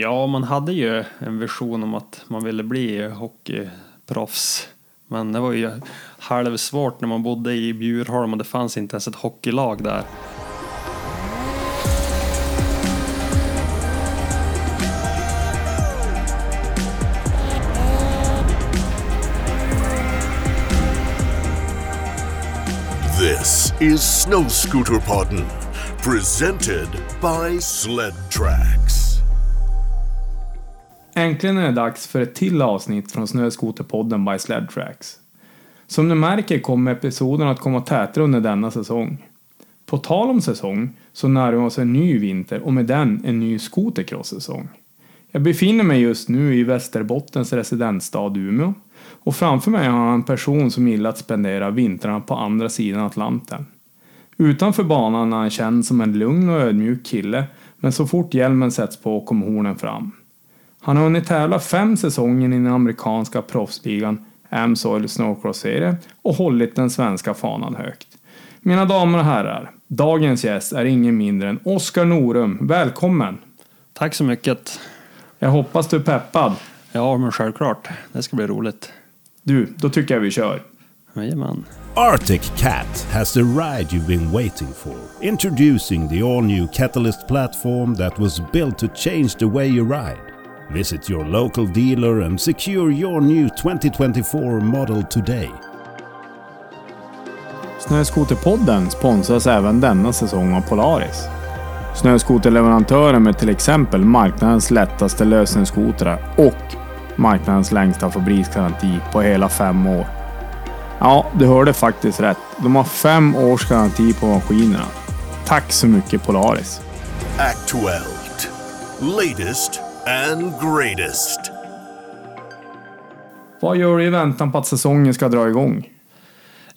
Ja, man hade ju en vision om att man ville bli hockeyproffs. Men det var ju halvsvårt när man bodde i Bjurholm och det fanns inte ens ett hockeylag där. This is Snowscooterpodden, presented by Sled Tracks. Äntligen är det dags för ett till avsnitt från Snöskoterpodden by Sled Tracks. Som ni märker kommer episoden att komma tätare under denna säsong. På tal om säsong så närmar vi oss en ny vinter och med den en ny skotercross-säsong. Jag befinner mig just nu i Västerbottens residensstad Umeå och framför mig har jag en person som gillar att spendera vintrarna på andra sidan Atlanten. Utanför banan är han känd som en lugn och ödmjuk kille men så fort hjälmen sätts på kommer hornen fram. Han har hunnit tävla fem säsonger i den amerikanska proffsligan Amsoil Snowcross Serie och hållit den svenska fanan högt. Mina damer och herrar, dagens gäst är ingen mindre än Oskar Norum. Välkommen! Tack så mycket. Jag hoppas du är peppad. Ja, men självklart. Det ska bli roligt. Du, då tycker jag vi kör. Jajamän. Arctic Cat has the ride you've been waiting for. Introducing the all new Catalyst platform that was built to change the way you ride. Visit your local dealer and secure your new 2024 model today. Snöskoterpodden sponsras även denna säsong av Polaris. Snöskoterleverantören med till exempel marknadens lättaste lösenskotrar och marknadens längsta fabriksgaranti på hela fem år. Ja, du hörde faktiskt rätt. De har fem års garanti på maskinerna. Tack så mycket Polaris! Actuelt. Latest and greatest. Vad gör du i väntan på att säsongen ska dra igång?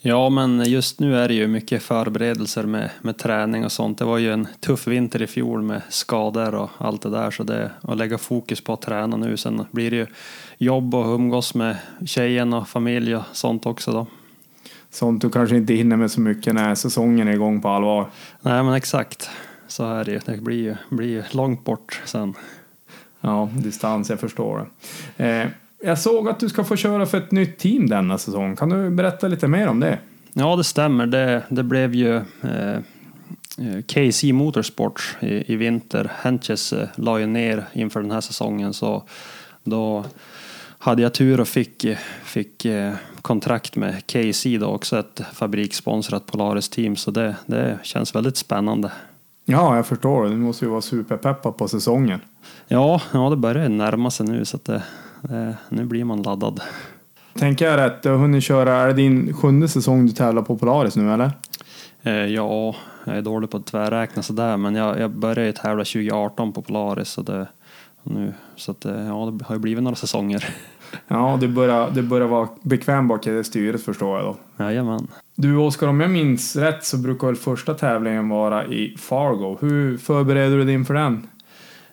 Ja, men just nu är det ju mycket förberedelser med, med träning och sånt. Det var ju en tuff vinter i fjol med skador och allt det där, så det att lägga fokus på att träna nu. Sen blir det ju jobb och umgås med tjejen och familj och sånt också då. Sånt du kanske inte hinner med så mycket när säsongen är igång på allvar. Nej, men exakt. Så är det ju. Det blir ju blir ju långt bort sen. Ja, distans, jag förstår det. Eh, jag såg att du ska få köra för ett nytt team denna säsong. Kan du berätta lite mer om det? Ja, det stämmer. Det, det blev ju eh, eh KC Motorsports i, i vinter. Hentges eh, la ju ner inför den här säsongen så då hade jag tur och fick, fick eh, kontrakt med KC då också, ett fabrikssponsrat Polaris-team. Så det, det känns väldigt spännande. Ja, jag förstår. Du måste ju vara superpeppad på säsongen. Ja, ja det börjar närma sig nu så att det, det, nu blir man laddad. Tänker jag rätt? Du har hunnit köra, är det din sjunde säsong du tävlar på Polaris nu eller? Eh, ja, jag är dålig på att tvärräkna sådär men jag, jag började ju tävla 2018 på Polaris så det, nu, så att, eh, ja, det har ju blivit några säsonger. Ja, du börjar, du börjar vara bekväm bak i det styret förstår jag då. Jajamän. Du Oskar, om jag minns rätt så brukar väl första tävlingen vara i Fargo. Hur förbereder du dig inför den?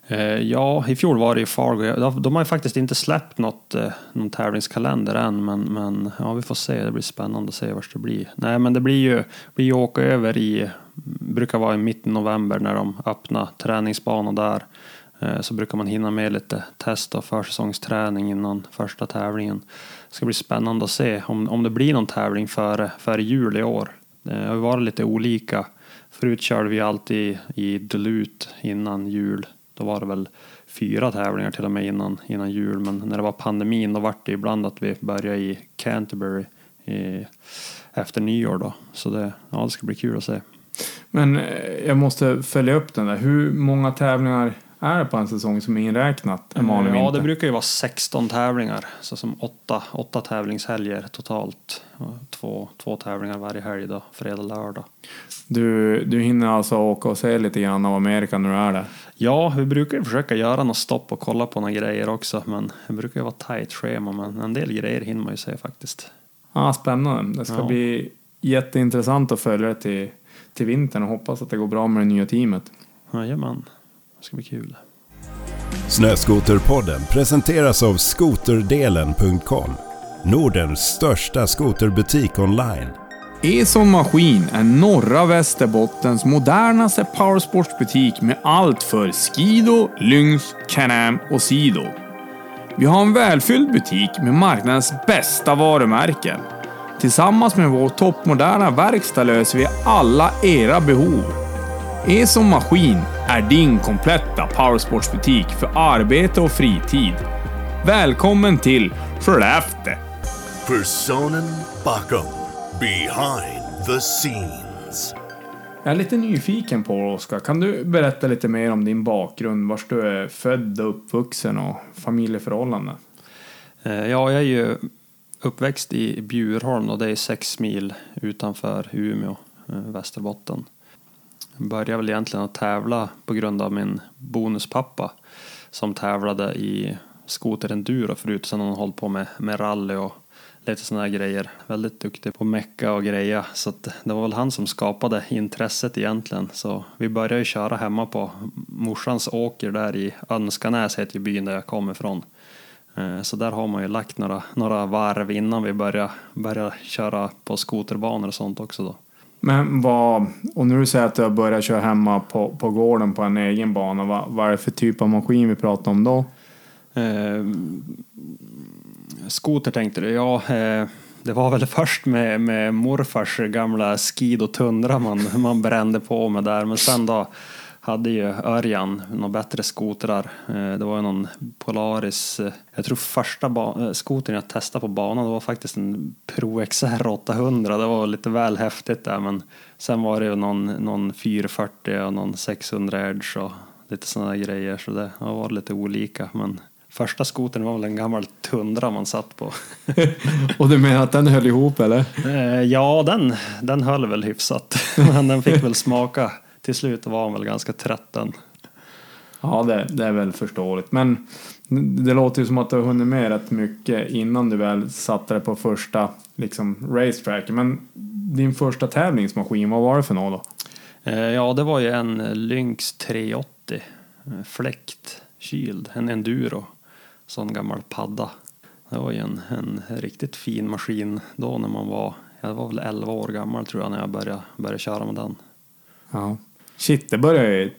Eh, ja, i fjol var det i Fargo. De har ju faktiskt inte släppt något, eh, någon tävlingskalender än, men, men ja, vi får se. Det blir spännande att se vart det blir. Nej, men det blir ju, blir ju åka över i, brukar vara i mitten november när de öppnar träningsbanan där. Eh, så brukar man hinna med lite test och försäsongsträning innan första tävlingen. Det ska bli spännande att se om, om det blir någon tävling före, före jul i år. Det har varit lite olika. Förut körde vi alltid i Duluth innan jul. Då var det väl fyra tävlingar till och med innan, innan jul. Men när det var pandemin då var det ibland att vi började i Canterbury i, efter nyår då. Så det, ja, det ska bli kul att se. Men eh, jag måste följa upp den där. Hur många tävlingar är på en säsong som är inräknat en vanlig Ja, det brukar ju vara 16 tävlingar. Så som åtta, åtta tävlingshelger totalt. Och Två, två tävlingar varje helg då, fredag, lördag. Du, du hinner alltså åka och se lite grann av Amerika när du är där? Ja, vi brukar försöka göra något stopp och kolla på några grejer också. Men det brukar ju vara tajt schema, men en del grejer hinner man ju se faktiskt. Ja, spännande. Det ska Ja. bli jätteintressant att följa det till, till vintern och hoppas att det går bra med det nya teamet. Jajamän, det ska bli kul. Snöskoterpodden presenteras av skoterdelen.com. Nordens största skoterbutik online. Eson Maskin är norra Västerbottens modernaste powersportsbutik med allt för Skido, Lynx, Can-Am och Sido. Vi har en välfylld butik med marknadens bästa varumärken. Tillsammans med vår toppmoderna verkstad löser vi alla era behov. Eson Maskin är din kompletta powersportsbutik för arbete och fritid. Välkommen till Skellefteå! Personen bakom. Behind the scenes. Jag är lite nyfiken på Oskar. Kan du berätta lite mer om din bakgrund? Var du är född och uppvuxen och familjeförhållanden? Eh, Ja, jag är ju uppväxt i Bjurholm och det är sex mil utanför Umeå, eh, Västerbotten. Jag började väl egentligen att tävla på grund av min bonuspappa som tävlade i skoterenduro förut. Sen har han hållit på med, med rally och lite sådana här grejer. Väldigt duktig på mecka och greja. Så att det var väl han som skapade intresset egentligen. Så vi började ju köra hemma på morsans åker där i Önskanäs heter ju byn där jag kommer ifrån. Eh, så där har man ju lagt några, några varv innan vi började, började köra på skoterbanor och sånt också då. Men vad, och när du säger att du har börjat köra hemma på, på gården på en egen bana, vad, vad är det för typ av maskin vi pratar om då? Eh, skoter tänkte du? Ja, eh, det var väl först med, med morfars gamla Skido Tundra man, man brände på med där. Men sen då hade ju Örjan några bättre skotrar. Eh, det var ju någon Polaris, eh, jag tror första eh, skotern jag testade på banan det var faktiskt en Pro XR 800. Det var lite väl häftigt där men sen var det ju någon, någon 440 och någon 600 Edge och lite sådana grejer så det har varit lite olika men Första skotern var väl en gammal Tundra man satt på. Och du menar att den höll ihop eller? Ja, den, den höll väl hyfsat. Men den fick väl smaka. Till slut var han väl ganska trött den. Ja, det, det är väl förståeligt. Men det låter ju som att du har hunnit med rätt mycket innan du väl satte dig på första liksom, racetrack. Men din första tävlingsmaskin, vad var det för något då? Eh, ja, det var ju en Lynx 380 eh, fläkt kyld, en enduro. Sån gammal padda. Det var ju en, en riktigt fin maskin då när man var, jag var väl 11 år gammal tror jag när jag började, började köra med den. Ja. Shit, det började ju,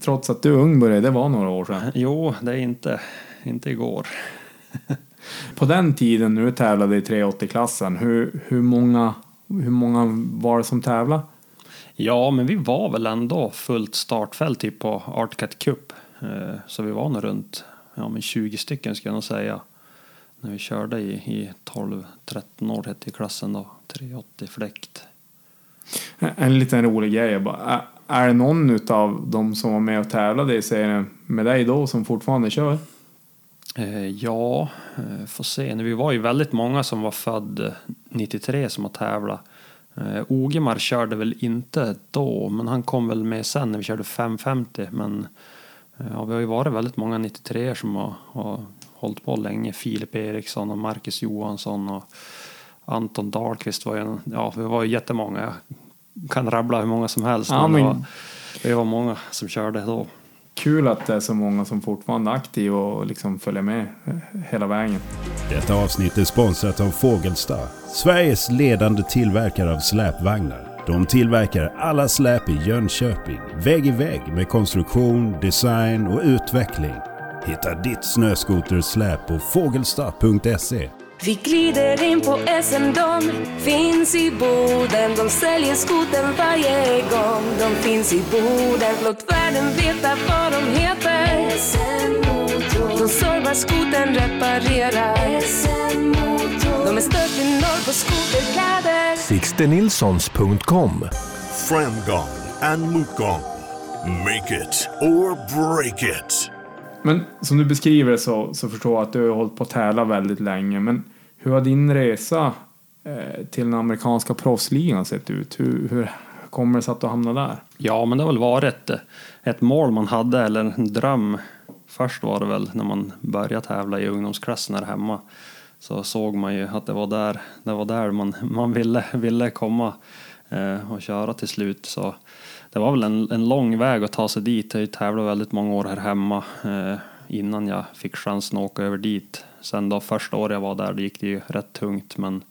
trots att du är ung började det var några år sedan. Jo, det är inte, inte igår. På den tiden när du tävlade i 380-klassen, hur, hur, många, hur många var det som tävlade? Ja, men vi var väl ändå fullt startfält typ på Artcat Cup. Eh, Så vi var nog runt ja, men 20 stycken skulle jag nog säga. När vi körde i, i 12-13 år hette klassen då, 380 fläkt. En liten rolig grej. jag Bara, är, det någon av de som var med och tävlade i serien med dig då som fortfarande kör? Eh, ja, eh, får se. Vi var ju väldigt många som var född eh, 93 som har tävlat. Ogemar körde väl inte då, men han kom väl med sen när vi körde 550. Men ja, vi har ju varit väldigt många 93 som har, har hållit på länge. Filip Eriksson och Marcus Johansson och Anton Dahlqvist var ju ja, vi var ju jättemånga. Jag kan rabbla hur många som helst. Ja, men det, var, det var många som körde då. Kul att det är så många som fortfarande är aktiva och liksom följer med hela vägen. Detta avsnitt är sponsrat av Fågelsta, Sveriges ledande tillverkare av släpvagnar. De tillverkar alla släp i Jönköping, vägg i vägg med konstruktion, design och utveckling. Hitta ditt snöskotersläp på fågelsta.se. Vi glider in på SM, de finns i Boden. De säljer skoten varje gång de finns i Boden. Låt världen veta vad de heter. De servar skoten, reparerar. De är störst i norr på skoterkläder. Sixtenilssons.com Framgång and motgång. Make it or break it. Men som du beskriver det så, så förstår jag att du har hållit på att tävla väldigt länge. Men hur har din resa eh, till den amerikanska proffsligan sett ut? Hur, hur kommer det sig att du hamnade där? Ja, men det har väl varit ett, mål man hade, eller en dröm. Först var det väl när man började tävla i ungdomsklassen här hemma. Så såg man ju att det var där, det var där man, man ville, ville komma eh, och köra till slut. Så det var väl en, en lång väg att ta sig dit. Jag tävlade väldigt många år här hemma eh, innan jag fick chansen att åka över dit. Sen då första året jag var där, då gick det ju rätt tungt. Men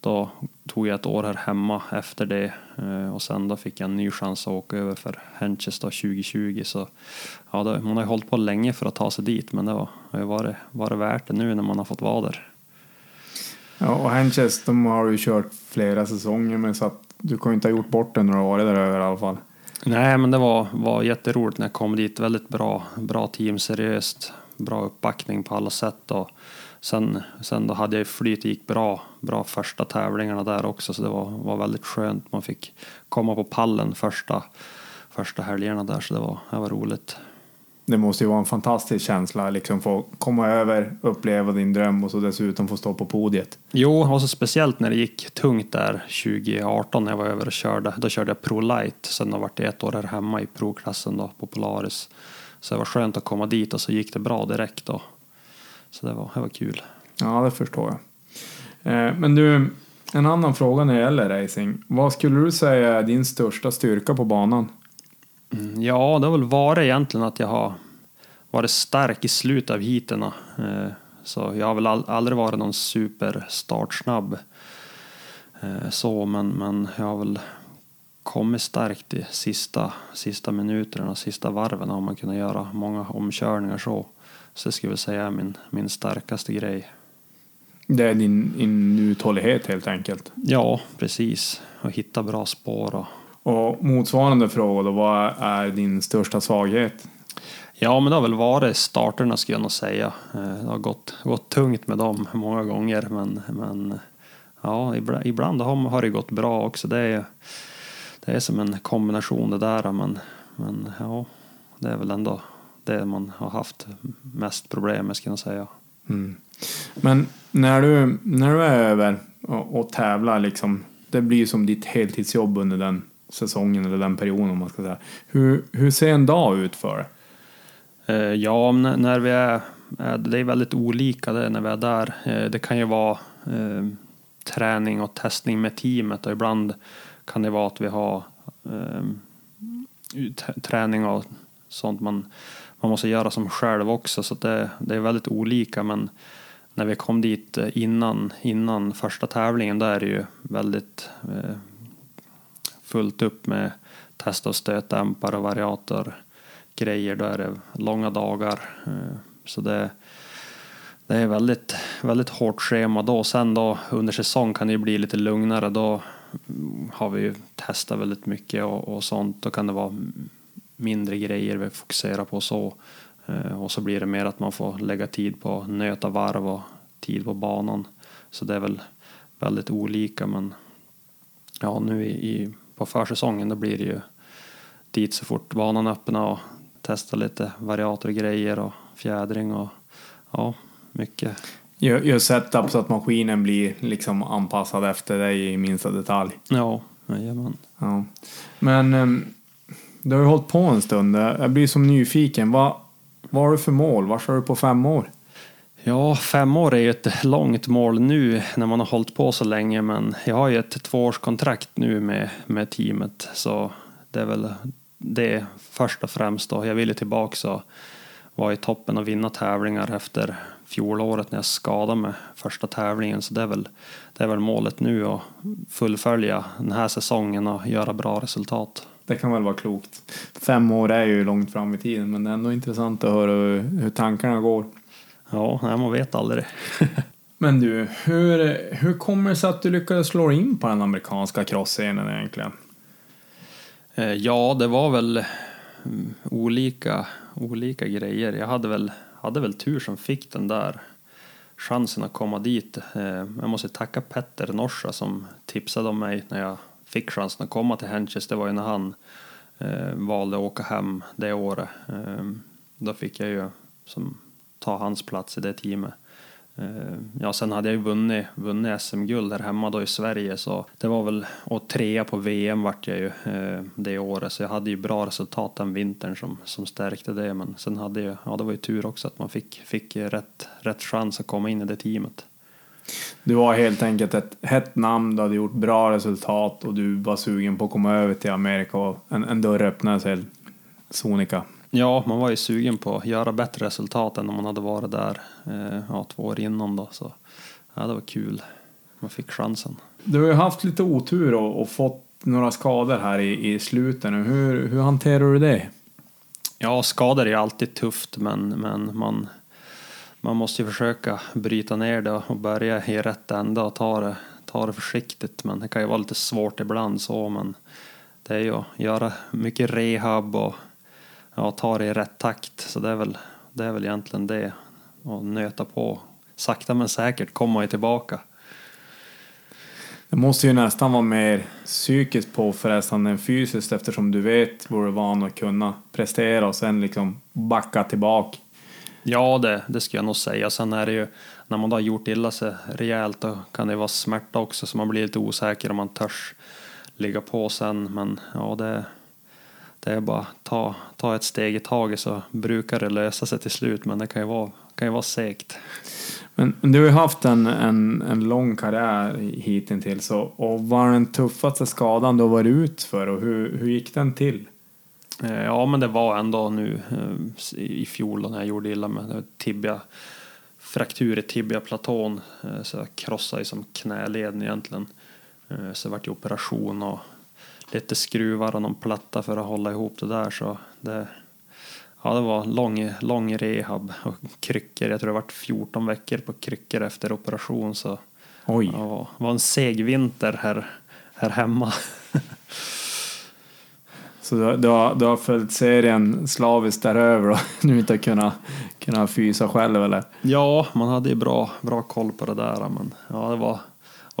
då tog jag ett år här hemma efter det eh, och sen då fick jag en ny chans att åka över för Henches 2020 så ja, då, man har ju hållit på länge för att ta sig dit men det var, har ju varit, varit värt det nu när man har fått vara där. Ja, och Henches, de har ju kört flera säsonger med så att du kan ju inte ha gjort bort det när du har varit där över i alla fall. Nej, men det var, var jätteroligt när jag kom dit. Väldigt bra, bra team, seriöst, bra uppbackning på alla sätt. Och sen, sen då hade jag flyt, gick bra, bra första tävlingarna där också, så det var, var väldigt skönt. Man fick komma på pallen första, första helgerna där, så det var, det var roligt. Det måste ju vara en fantastisk känsla, liksom få komma över, uppleva din dröm och så dessutom få stå på podiet. Jo, och så speciellt när det gick tungt där 2018 när jag var över och körde. Då körde jag Pro Light, sen har varit det ett år här hemma i Pro-klassen då på Polaris. Så det var skönt att komma dit och så gick det bra direkt då. Så det var, det var kul. Ja, det förstår jag. Eh, Men du, en annan fråga när det gäller racing. Vad skulle du säga är din största styrka på banan? Mm, Ja, det har väl varit egentligen att jag har varit stark i slutet av heaterna. Eh, Så jag har väl aldrig varit någon super startsnabb. eh, Så, men, men jag har väl kommit starkt i sista, sista minuterna, sista varven har man kunnat göra många omkörningar så. Så det skulle jag säga är min, min starkaste grej. Det är din, din uthållighet helt enkelt. Ja, precis. Och hitta bra spår och Och motsvarande fråga då, vad är din största svaghet? Ja, men det har väl varit starterna skulle jag nog säga. Eh, Det har gått, gått tungt med dem många gånger, men, men ja, ibland, ibland har, har det gått bra också. Det är, det är som en kombination det där, men, men ja, det är väl ändå det man har haft mest problem med skulle jag säga. Men när du, när du är över och, och tävlar, liksom, det blir som ditt heltidsjobb under den säsongen eller den perioden om man ska säga. Hur, hur ser en dag ut för eh, Ja, när- vi är, det är väldigt olika det när vi är där. Eh, det kan ju vara eh, träning och testning med teamet och ibland kan det vara att vi har träning och sånt man, man måste göra som själv också så det, det är väldigt olika men när vi kom dit innan, innan första tävlingen då är det ju väldigt fullt upp med test och stötdämpare och variator grejer. Då är det långa dagar. Eh, så det, det är väldigt, väldigt hårt schema då. Sen då under säsong kan det ju bli lite lugnare. Då har vi ju testat väldigt mycket och, och sånt. Då kan det vara mindre grejer vi fokuserar på så. Eh, och så blir det mer att man får lägga tid på nöta varv och tid på banan. Så det är väl väldigt olika men ja nu i, i, på försäsongen då blir det ju dit så fort banan öppnar och testa lite variatorgrejer och fjädring och ja, mycket. Gör, gör setup så att maskinen blir liksom anpassad efter dig i minsta detalj. Ja, jajamän. Ja. Men ehm, du har ju hållit på en stund. Jag blir som nyfiken. Vad, vad har du för mål? Vad kör du på fem år? Ja, fem år är ju ett långt mål nu när man har hållit på så länge men jag har ju ett tvåårskontrakt nu med, med teamet så det är väl det först och främst då. Jag ville tillbaka och vara i toppen och vinna tävlingar efter fjolåret när jag skadade mig första tävlingen så det är väl, det är väl målet nu att fullfölja den här säsongen och göra bra resultat. Det kan väl vara klokt. Fem år är ju långt fram i tiden men det är ändå intressant att höra hur, hur tankarna går. Ja, nej, man vet aldrig. Men du, hur, hur kommer det sig att du lyckades slå in på den amerikanska crossscenen egentligen? Eh, Ja, det var väl mm, olika, olika grejer. Jag hade väl, hade väl tur som fick den där chansen att komma dit. Eh, Jag måste tacka Petter Norsa som tipsade om mig när jag fick chansen att komma till Henches. Det var ju när han eh, valde att åka hem det året. Då fick jag ju som, ta hans plats i det teamet. Eh, ja, sen hade jag ju vunnit, vunnit SM-guld här hemma då i Sverige så det var väl, och trea på VM vart jag ju eh, det året så jag hade ju bra resultat den vintern som, som stärkte det men sen hade jag, ja det var ju tur också att man fick, fick rätt, rätt chans att komma in i det teamet. Du var helt enkelt ett hett namn, du hade gjort bra resultat och du var sugen på att komma över till Amerika och en, en dörr öppnades helt sonika. Ja, man var ju sugen på att göra bättre resultat än om man hade varit där eh, ja, två år innan då så ja, det var kul. man fick chansen. Du har ju haft lite otur och, och fått några skador här i, i slutet. Hur, hur hanterar du det? Ja, skador är alltid tufft, men, men man, man måste ju försöka bryta ner det och börja i rätt ända och ta det, ta det försiktigt. Men det kan ju vara lite svårt ibland så, men det är ju att göra mycket rehab och ja, ta det i rätt takt. Så det är väl, det är väl egentligen det. Och nöta på. Sakta men säkert kommer man ju tillbaka. Det måste ju nästan vara mer psykiskt påfrestande än fysiskt eftersom du vet vad du är van att kunna prestera och sen liksom backa tillbaka. Ja, det, det ska jag nog säga. Sen är det ju, när man då har gjort illa sig rejält, då kan det vara smärta också, så man blir lite osäker om man törs ligga på sen. Men ja, det, det är bara ta, ta ett steg i taget så brukar det lösa sig till slut, men det kan ju vara, kan ju vara segt. Men du har ju haft en, en, en lång karriär hittills och, och vad är den tuffaste skadan du har varit ut för och hur, hur gick den till? Eh, Ja, men det var ändå nu eh, i fjol när jag gjorde illa med var tibia, fraktur i tibiaplatån. eh, Så jag krossade som knäleden egentligen. Så det vart ju operation och lite skruvar och någon platta för att hålla ihop det där. Så det, ja, det var lång, lång rehab och kryckor. Jag tror det vart 14 veckor på kryckor efter operation. Så Oj. det var en seg vinter här, här hemma. Så du, har- du, har, du har följt serien slaviskt däröver och nu inte kunnat, kunnat fysa själv eller? Ja, man hade ju bra, bra koll på det där. Men ja, det var,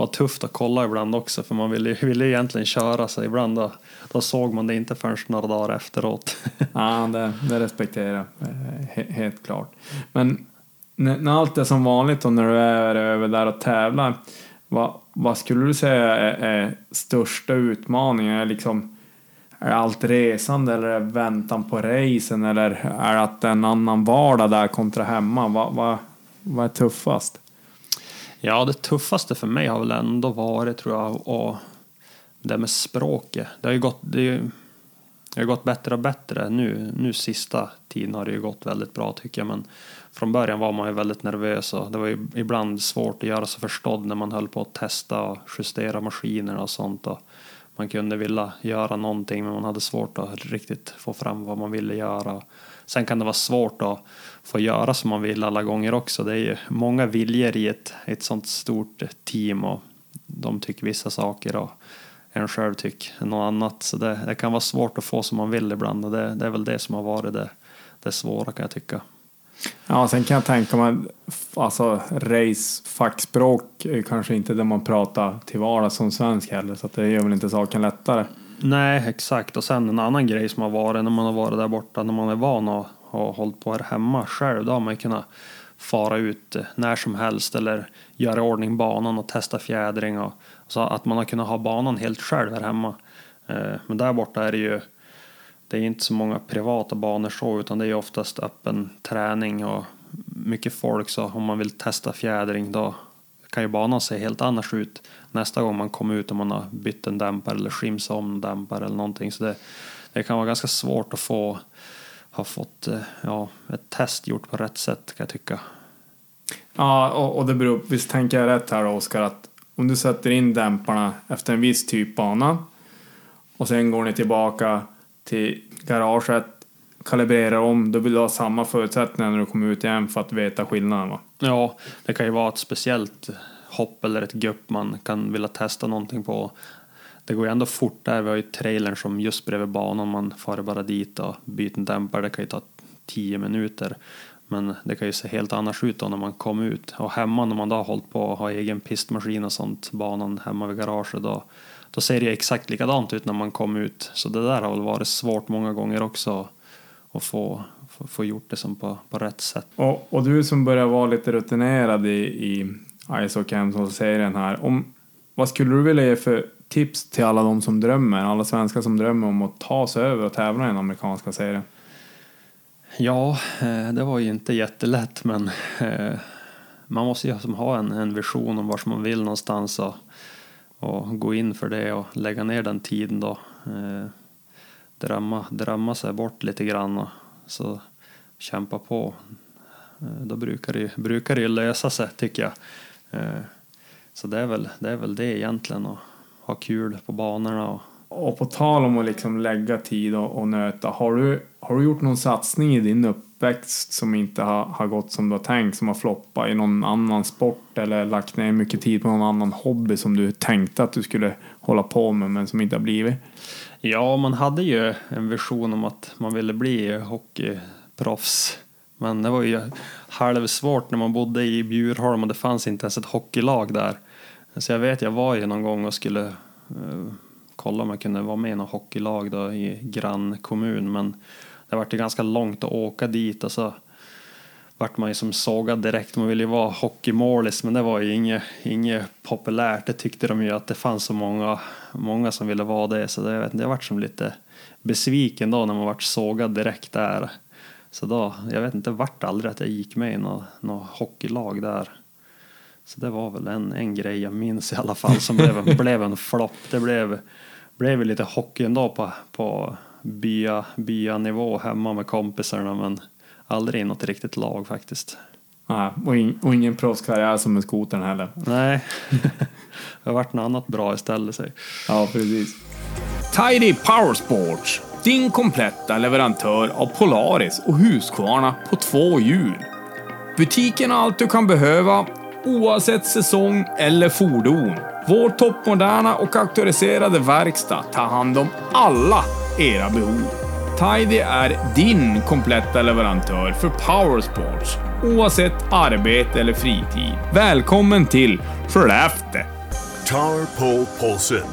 var tufft att kolla ibland också för man ville, ville ju egentligen köra sig. Ibland då, då såg man det inte förrän några dagar efteråt. Ja, det, det respekterar jag eh, he, helt klart. Men när, när allt är som vanligt och när du är över där och tävlar, vad, vad skulle du säga är, är största utmaningen? Är, liksom, är det allt resande eller är det väntan på racen eller är det att det är en annan vardag där kontra hemma? Vad, vad, vad är tuffast? Ja, det tuffaste för mig har väl ändå varit tror jag och det med språket. Det har ju gått, det ju, det har gått bättre och bättre. Nu, nu sista tiden har det ju gått väldigt bra tycker jag. Men från början var man ju väldigt nervös och det var ju ibland svårt att göra sig förstådd när man höll på att testa och justera maskinerna och sånt. Och man kunde vilja göra någonting men man hade svårt att riktigt få fram vad man ville göra. Sen kan det vara svårt att få göra som man vill alla gånger också. Det är ju många viljor i ett, ett sånt stort team och de tycker vissa saker och en själv tycker något annat. Så det, det kan vara svårt att få som man vill ibland och det, det är väl det som har varit det, det svåra kan jag tycka. Ja, sen kan jag tänka mig, alltså race, fackspråk är kanske inte det man pratar till vardags som svensk heller, så att det gör väl inte saken lättare. Nej, exakt. Och sen en annan grej som har varit när man har varit där borta, när man är van att ha hållit på här hemma själv, då har man ju kunnat fara ut eh, när som helst eller göra i ordning banan och testa fjädring och så att man har kunnat ha banan helt själv här hemma. Eh, men där borta är det ju det är inte så många privata banor så utan det är oftast öppen träning och mycket folk så om man vill testa fjädring då kan ju banan se helt annars ut nästa gång man kommer ut om man har bytt en dämpare eller skimsat om en dämpare eller någonting. Så det, det kan vara ganska svårt att få ha fått eh, ja, ett test gjort på rätt sätt kan jag tycka. Ja, och, och det beror visst tänker jag rätt här då, Oskar, att om du sätter in dämparna efter en viss typ bana och sen går ni tillbaka till garaget, kalibrerar om, då vill du ha samma förutsättningar när du kommer ut igen för att veta skillnaden va? Ja, det kan ju vara ett speciellt hopp eller ett gupp man kan vilja testa någonting på. Det går ju ändå fort där. Vi har ju trailern som just bredvid banan. Man far bara dit och byter en dämpare. Det kan ju ta tio minuter. Men det kan ju se helt annars ut då när man kommer ut. Och hemma när man då har hållit på och har egen pistmaskin och sånt, banan hemma vid garaget, då, då ser det ju exakt likadant ut när man kommer ut. Så det där har väl varit svårt många gånger också att få, få, få gjort det som på, på rätt sätt. Och, och du som börjar vara lite rutinerad i, i ISO serien här. Om, vad skulle du vilja ge för tips till alla de som drömmer, alla svenskar som drömmer om att ta sig över och tävla i den amerikanska serien? Ja, eh, det var ju inte jättelätt men eh, man måste ju ha en, en vision om vart man vill någonstans och, och gå in för det och lägga ner den tiden då. Drömma, drömma sig bort lite grann och så kämpa på. Eh, då brukar det, ju- brukar det ju lösa sig tycker jag. Eh, så det är väl det, är väl det egentligen, att ha kul på banorna. Och, Och på tal om att liksom lägga tid och, och nöta, har du, har du gjort någon satsning i din uppväxt som inte har, har gått som du har tänkt, som har floppat i någon annan sport eller lagt ner mycket tid på någon annan hobby som du tänkte att du skulle hålla på med men som inte har blivit? Ja, man hade ju en vision om att man ville bli hockeyproffs. Men det var ju halvsvårt när man bodde i Bjurholm och det fanns inte ens ett hockeylag där. Så jag vet, jag var ju någon gång och skulle uh, kolla om jag kunde vara med i något hockeylag då i grannkommun. Men det var ju ganska långt att åka dit och så vart man ju som sågad direkt. Man ville ju vara hockeymålis men det var ju inget, inget populärt. Det tyckte de ju att det fanns så många, många som ville vara det. Så det, jag vet, inte, jag vart som lite besviken då när man vart sågad direkt där. Så då, jag vet inte, vart aldrig att jag gick med i något, något hockeylag där. Så det var väl en, en grej jag minns i alla fall som blev, blev en flopp. Det blev, blev lite hockey ändå på, på bya, byanivå hemma med kompisarna men aldrig i något riktigt lag faktiskt. Nej, och, in, och ingen proffskarriär som med skotern heller. Nej, det har varit något annat bra istället. Säg. Ja, precis. Tidy Powersports, din kompletta leverantör av Polaris och Husqvarna på två hjul. Butiken har allt du kan behöva, oavsett säsong eller fordon. Vår toppmoderna och auktoriserade verkstad tar hand om alla era behov. Tidy är din kompletta leverantör för Powersports, oavsett arbete eller fritid. Välkommen till Skellefteå! Tar Pole Polson.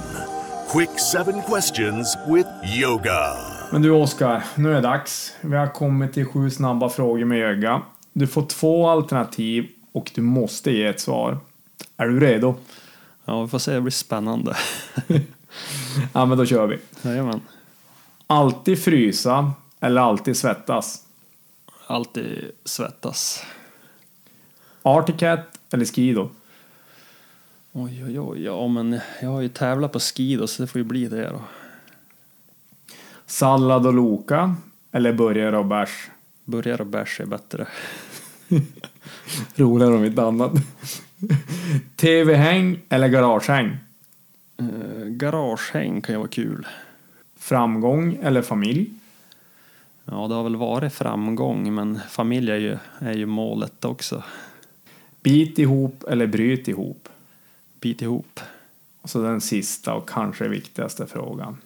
Quick seven questions with yoga. Men du Oskar, nu är det dags. Vi har kommit till sju snabba frågor med öga. Du får två alternativ och du måste ge ett svar. Är du redo? Ja, vi får se, det blir spännande. Ja, men då kör vi. Jajamän. Alltid frysa eller alltid svettas? Alltid svettas. Arctic Cat eller Skido? Oj, oj, oj, ja men jag har ju tävlat på skido så det får ju bli det då. Sallad och Loka eller burgare och bärs? Burgare och bärs är bättre. Roligare om inte annat. TV-häng eller garagehäng? Uh, garagehäng kan ju vara kul. Framgång eller familj? Ja, det har väl varit framgång, men familj är ju, är ju målet också. Bit ihop eller bryt ihop? Bit ihop. Och så den sista och kanske viktigaste frågan.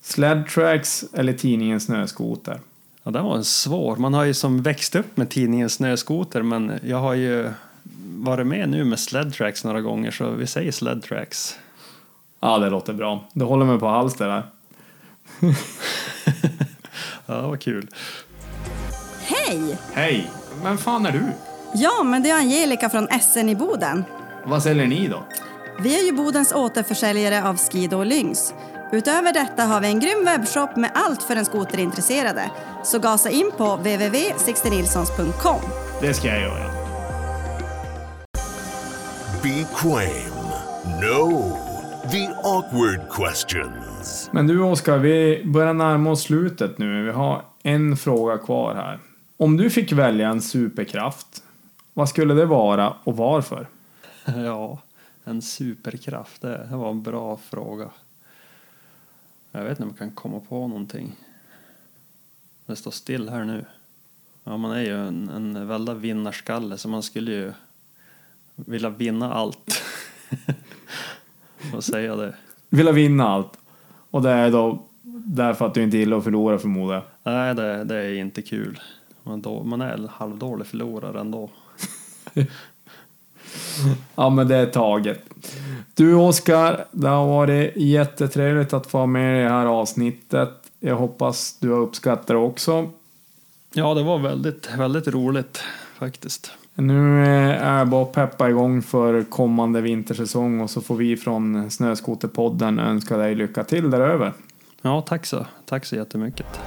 Sled tracks eller tidningen Snöskoter? Ja, den var en svår. Man har ju som växt upp med tidningen Snöskoter, men jag har ju varit med nu med sled tracks några gånger, så vi säger sled tracks. Ja, det låter bra. Du håller mig på hals det där. Ja, vad kul. Hej! Hej! Vem fan är du? Ja, men det är Angelica från SN i Boden. Vad säljer ni då? Vi är ju Bodens återförsäljare av Skido och Lynx. Utöver detta har vi en grym webbshop med allt för den skoterintresserade. Så gasa in på www.sixtenilssons.com. Det ska jag göra. Be quaim. No. The awkward questions. Men du Oskar, vi börjar närma oss slutet nu. Vi har en fråga kvar här. Om du fick välja en superkraft, vad skulle det vara och varför? Ja, en superkraft. Det var en bra fråga. Jag vet inte om jag kan komma på någonting. Det står still här nu. Ja, man är ju en, en väldig vinnarskalle så man skulle ju vilja vinna allt. Vad säga det? Vilja vinna allt. Och det är då därför att du inte gillar att förlora förmodar jag. Nej, det, det är inte kul. Man, då, man är en halvdålig förlorare ändå. Ja, men det är taget. Du Oskar, det har varit jättetrevligt att få med i det här avsnittet. Jag hoppas du har uppskattat det också. Ja, det var väldigt, väldigt roligt faktiskt. Nu är jag bara att peppa igång för kommande vintersäsong och så får vi från Snöskoterpodden önska dig lycka till däröver. Ja, tack så. Tack så jättemycket.